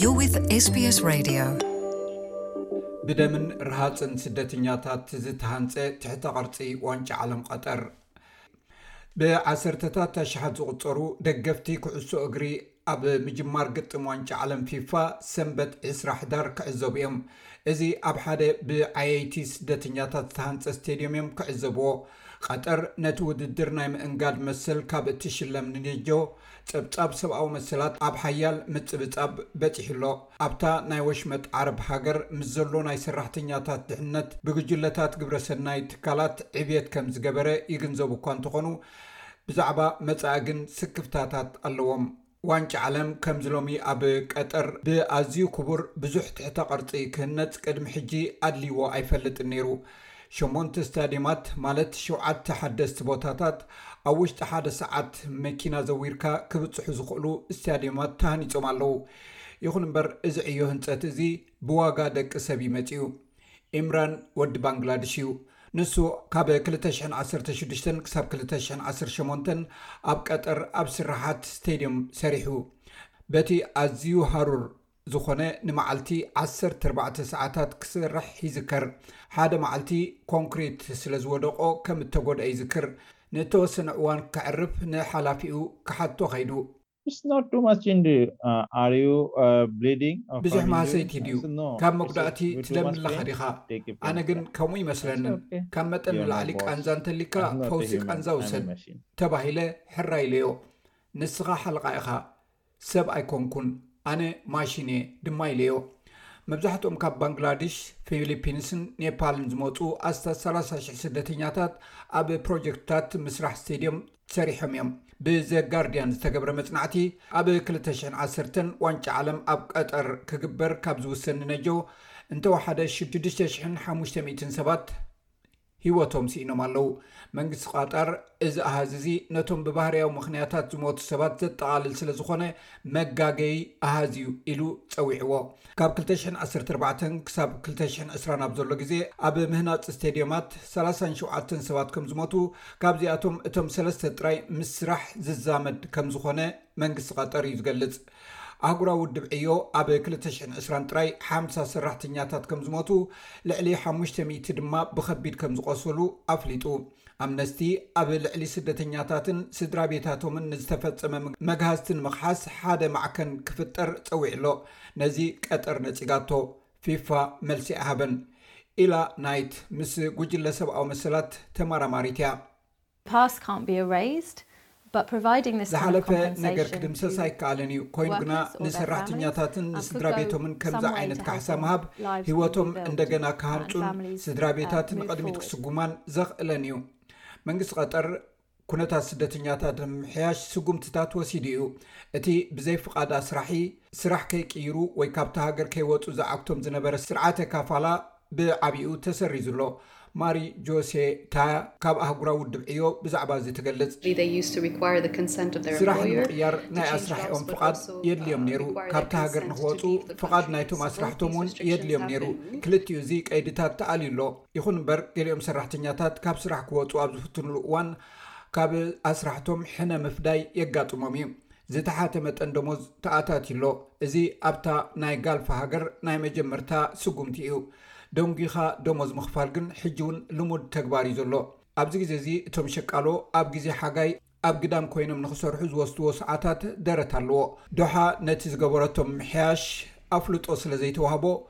You're with SBS Radio. ብደምን ረሃፅን ስደተኛታት ዝተሃንፀ ትሕተ ቅርፂ ዋንጫ ዓለም ቐጠር ብዓሰርተታት ኣሽሓት ዝቁፀሩ ደገፍቲ ኩዕሶ እግሪ ኣብ ምጅማር ግጥም ዋንጫ ዓለም ፊፋ ሰንበት ዕስራ ሕዳር ክዕዘቡ እዮም። እዚ ኣብ ሓደ ብዓየይቲ ስደተኛታት ዝተሃንጸ ስቴድየም እዮም ክዕዘብዎ። ቐጠር ነቲ ውድድር ናይ ምእንጋድ መሰል ካብ እትሽለም ንኔጆ ጸብጻብ ሰብኣዊ መሰላት ኣብ ሓያል ምጽብጻብ በጺሑ ኣሎ። ኣብታ ናይ ወሽመጥ ዓረብ ሃገር ምስ ዘሎ ናይ ሰራሕተኛታት ድሕነት ብጉጅለታት ግብረ ሰናይ ትካላት ዕብየት ከም ዝገበረ ይግንዘቡ እኳ እንተኾኑ፣ ብዛዕባ መጻኢ ግን ስክፍታታት ኣለዎም። ዋንጫ ዓለም ከምዚ ሎሚ ኣብ ቀጠር ብኣዝዩ ክቡር ብዙሕ ትሕተ ቅርጺ ክህነጽ ቅድሚ ሕጂ ኣድልይዎ ኣይፈልጥን ነይሩ። ሸሞንተ ስታድየማት ማለት ሸውዓተ ሓደስቲ ቦታታት ኣብ ውሽጢ ሓደ ሰዓት መኪና ዘዊርካ ክብጽሑ ዝኽእሉ ስታድየማት ተሃኒጾም ኣለዉ። ይኹን እምበር እዚ ዕዮ ህንጸት እዚ ብዋጋ ደቂ ሰብ እዩ መጺኡ። ኢምራን ወዲ ባንግላድሽ እዩ። ንሱ ካብ ክልተ ሽሕን ዓሰርተ ሽዱሽተን ክሳብ ክልተ ሽሕን ዓሰርተ ሸሞንተን ኣብ ቀጠር ኣብ ስርሓት ስቴድዩም ሰሪሑ። በቲ ኣዝዩ ሃሩር ዝዀነ ንመዓልቲ ዓሰርተ ኣርባዕተ ሰዓታት ክሰርሕ ይዝከር። ሓደ መዓልቲ ኮንክሪት ስለ ዝወደቖ ከም እተጐድኣ ይዝክር። ንእተወሰነ እዋን ከዕርፍ ንሓላፊኡ ክሓቶ ኸይዱ። ብዙሕ ማህሰይቲ ድዩ? ካብ መጉዳእቲ ትደምለኻ ዲኻ? ኣነ ግን ከምኡ ኣይመስለንን። ካብ መጠን ንላዕሊ ቃንዛ እንተሊካ ፈውሲ ቃንዛ ውሰድ ተባሂለ ሕራይ ኢለዮ። ንስኻ ሓለቓ ኢኻ፣ ሰብ ኣይኮንኩን፣ ኣነ ማሽን እየ ድማ ኢለዮ። መብዛሕትኦም ካብ ባንግላድሽ፣ ፊሊፒንስን ኔፓልን ዝመጹ ኣስታት ሰላሳ ሽሕ ስደተኛታት ኣብ ፕሮጀክትታት ምስራሕ ስቴድየም፣ ሰሪሖም እዮም። ብዘጋርድያን ዝተገብረ መጽናዕቲ፣ ኣብ ክልተ ሽሕን ዓሰርተን ዋንጫ ዓለም ኣብ ቀጠር ክግበር ካብ ዝውሰን ንነጀ እንተወሓደ ሽዱድሽተ ሽሕን ሓሙሽተ ሚእትን ሰባት ህይወቶም ስኢኖም ኣለዉ። መንግስቲ ቃጣር እዚ ኣሃዝ እዚ ነቶም ብባህርያዊ ምኽንያታት ዝሞቱ ሰባት ዘጠቓልል ስለዝኾነ፣ መጋገዪ ኣሃዝ እዩ ኢሉ ጸዊዕዎ። ካብ ክልተ ሽሕን ዓሰርተ ኣርባዕተን ክሳብ ክልተ ሽሕን ዕስራን ኣብ ዘሎ ግዜ ኣብ ምህናጽ ስቴድዮማት ሰላሳን ሸውዓተን ሰባት ከም ዝሞቱ፣ ካብዚኣቶም እቶም ሰለስተ ጥራይ ምስ ስራሕ ዝዛመድ ከም ዝኾነ መንግስቲ ቐጠር እዩ ዝገልጽ። ኣህጉራዊ ውድብ ዕዮ ኣብ ክልተ ሽሕን ዕስራን ጥራይ ሓምሳ ሰራሕተኛታት ከም ዝሞቱ፣ ልዕሊ ሓሙሽተ ሚእቲ ድማ ብኸቢድ ከም ዝቖሰሉ ኣፍሊጡ። ኣምነስቲ ኣብ ልዕሊ ስደተኛታትን ስድራ ቤታቶምን ንዝተፈጸመ መግሃስትን ምኽሓስ ሓደ ማዕከን ክፍጠር ጸዊዑ ኣሎ። ነዚ ቀጠር ነጺጋቶ፣ ፊፋ መልሲ ኣይሃበን። ኢላ ናይት ምስ ጉጅለ ሰብኣዊ መሰላት ተመራማሪት እያ። Pass can't be erased ዝሓለፈ ነገር ክድምሰስ ኣይከኣልን እዩ፣ ኮይኑ ግና ንሰራሕተኛታትን ንስድራቤቶምን ከምዚ ዓይነት ካሕሳ ምሃብ ህይወቶም እንደገና ክሃንጹን ስድራቤታት ንቕድሚት ክስጉማን ዘኽእለን እዩ። መንግስቲ ቐጠር ኩነታት ስደተኛታት ንምምሕያሽ ስጉምትታት ወሲዱ እዩ፣ እቲ ብዘይ ፍቓድ ኣስራሒ ስራሕ ከይቅይሩ ወይ ካብታ ሃገር ከይወጹ ዝዓግቶም ዝነበረ ስርዓተ ካፋላ ብዓቢኡ ተሰሪዙ ኣሎ። ማሪ ጆሴ ታያ ካብ ኣህጉራዊ ውድብ ዕዮ ብዛዕባ እዚ ትገልጽ። ስራሕ ንምቕያር ናይ ኣስራሒኦም ፍቓድ የድልዮም ነይሩ፣ ካብታ ሃገር ንኽወጹ ፍቓድ ናይቶም ኣስራሕቶም እውን የድልዮም ነይሩ። ክልቲኡ እዚ ቀይድታት ተኣልዩ ኣሎ። ይኹን እምበር ገሊኦም ሰራሕተኛታት ካብ ስራሕ ክወጹ ኣብ ዝፍትኑሉ እዋን ካብ ኣስራሕቶም ሕነ ምፍዳይ የጋጥሞም እዩ። ዝተሓተ መጠን ደሞዝ ተኣታትዩ ኣሎ። እዚ ኣብታ ናይ ጋልፍ ሃገር ናይ መጀመርታ ስጉምቲ እዩ። ደንጒኻ ደሞዝ ምኽፋል ግን ሕጂ'ውን ልሙድ ተግባር እዩ ዘሎ። ኣብዚ ግዜ እዚ እቶም ሸቃሎ ኣብ ግዜ ሓጋይ ኣብ ግዳም ኮይኖም ንኽሰርሑ ዝወስድዎ ሰዓታት ደረት ኣለዎ። ዶሓ ነቲ ዝገበረቶ ምምሕያሽ ኣፍልጦ ስለዘይተዋህቦ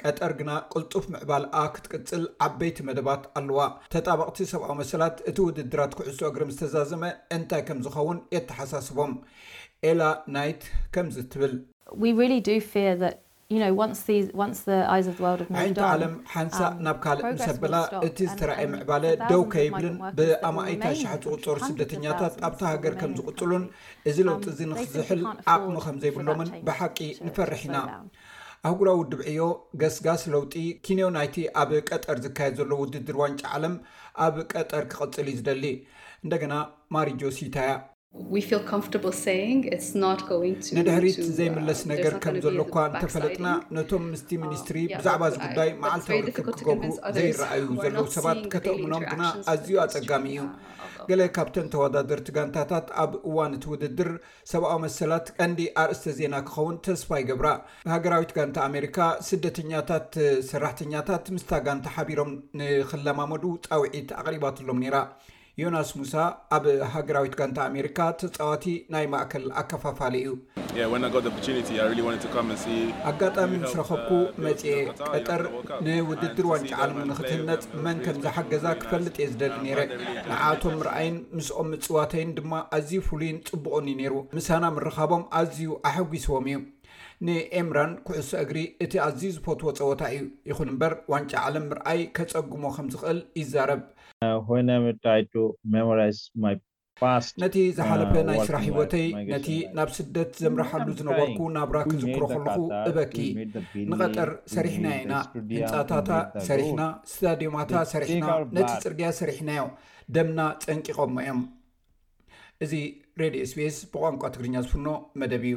ቀጠር ግና ቅልጡፍ ምዕባልኣ ክትቅጽል ዓበይቲ መደባት ኣለዋ። ተጣበቕቲ ሰብኣዊ መሰላት እቲ ውድድራት ኩዕሶ እግሪ ምስ ተዛዘመ እንታይ ከም ዝኸውን የተሓሳስቦም። ኤላ ናይት ከምዚ ትብል። ኣዒንቲ ዓለም ሓንሳእ ናብ ካልእ ምስ ኣበላ እቲ ዝተራእየ ምዕባለ ደው ከይብልን ብኣማኢት ኣሽሓት ዝቝጸሩ ስደተኛታት ኣብታ ሃገር ከም ዝቕጽሉን እዚ ለውጢ እዚ ንኽዝሕል ዓቕሚ ከም ዘይብሎምን ብሓቂ ንፈርሕ ኢና። ኣህጉራዊ ውድብ ዕዮ ገስጋስ ለውጢ፣ ኪንዮ ናይቲ ኣብ ቀጠር ዝካየድ ዘሎ ውድድር ዋንጫ ዓለም ኣብ ቀጠር ክቕጽል እዩ ዝደሊ፣ እንደገና ማሪጆ ሲታያ። ንድሕሪት ዘይምለስ ነገር ከም ዘሎ እኳ እንተፈለጥና፣ ነቶም ምስቲ ሚኒስትሪ ብዛዕባ እዚ ጉዳይ መዓልታዊ ርክብ ክገብሩ ዘይረኣዩ ዘለዉ ሰባት ከተእምኖም ግና ኣዝዩ ኣጸጋሚ እዩ። ገለ ካብተን ተወዳደርቲ ጋንታታት ኣብ እዋን እቲ ውድድር ሰብኣዊ መሰላት ቀንዲ ኣርእስተ ዜና ክኸውን ተስፋ ይገብራ። ሃገራዊት ጋንታ ኣሜሪካ፣ ስደተኛታት ሰራሕተኛታት ምስታ ጋንታ ሓቢሮም ንኽለማመዱ ጻውዒት ኣቕሪባትሎም ነይራ። ዮናስ ሙሳ ኣብ ሃገራዊት ጋንታ ኣሜሪካ ተጻዋቲ ናይ ማእከል ኣከፋፋሊ እዩ። ኣጋጣሚ ምስ ረኸብኩ መጺኤ። ቀጠር ንውድድር ዋንጫ ዓለም ንኽትህነጽ መን ከም ዝሓገዛ ክፈልጥ እየ ዝደሊ ነይረ። ንዓኣቶም ምርኣይን ምስኦም ምጽዋተይን ድማ ኣዝዩ ፍሉይን ጽቡቕን'ዩ ነይሩ፣ ምሳና ምርኻቦም ኣዝዩ ኣሐጒስዎም እዩ። ንኤምራን ኩዕሶ እግሪ እቲ ኣዝዩ ዝፈትዎ ጸወታ እዩ፣ ይኹን እምበር ዋንጫ ዓለም ምርኣይ ከጸግሞ ከም ዝኽእል ይዛረብ። ነቲ ዝሓለፈ ናይ ስራሕ ህይወተይ፣ ነቲ ናብ ስደት ዘምርሓሉ ዝነበርኩ ናብራ ክዝክሮ ከለኹ እበኪ። ንቐጠር ሰሪሕናዮ ኢና፣ ህንጻታታ ሰሪሕና፣ ስታድዮማታ ሰሪሕና፣ ነቲ ጽርግያ ሰሪሕናዮ፣ ደምና ጸንቂቖሞ እዮም። እዚ ሬድዮ ስቤስ ብቋንቋ ትግርኛ ዝፍኖ መደብ እዩ።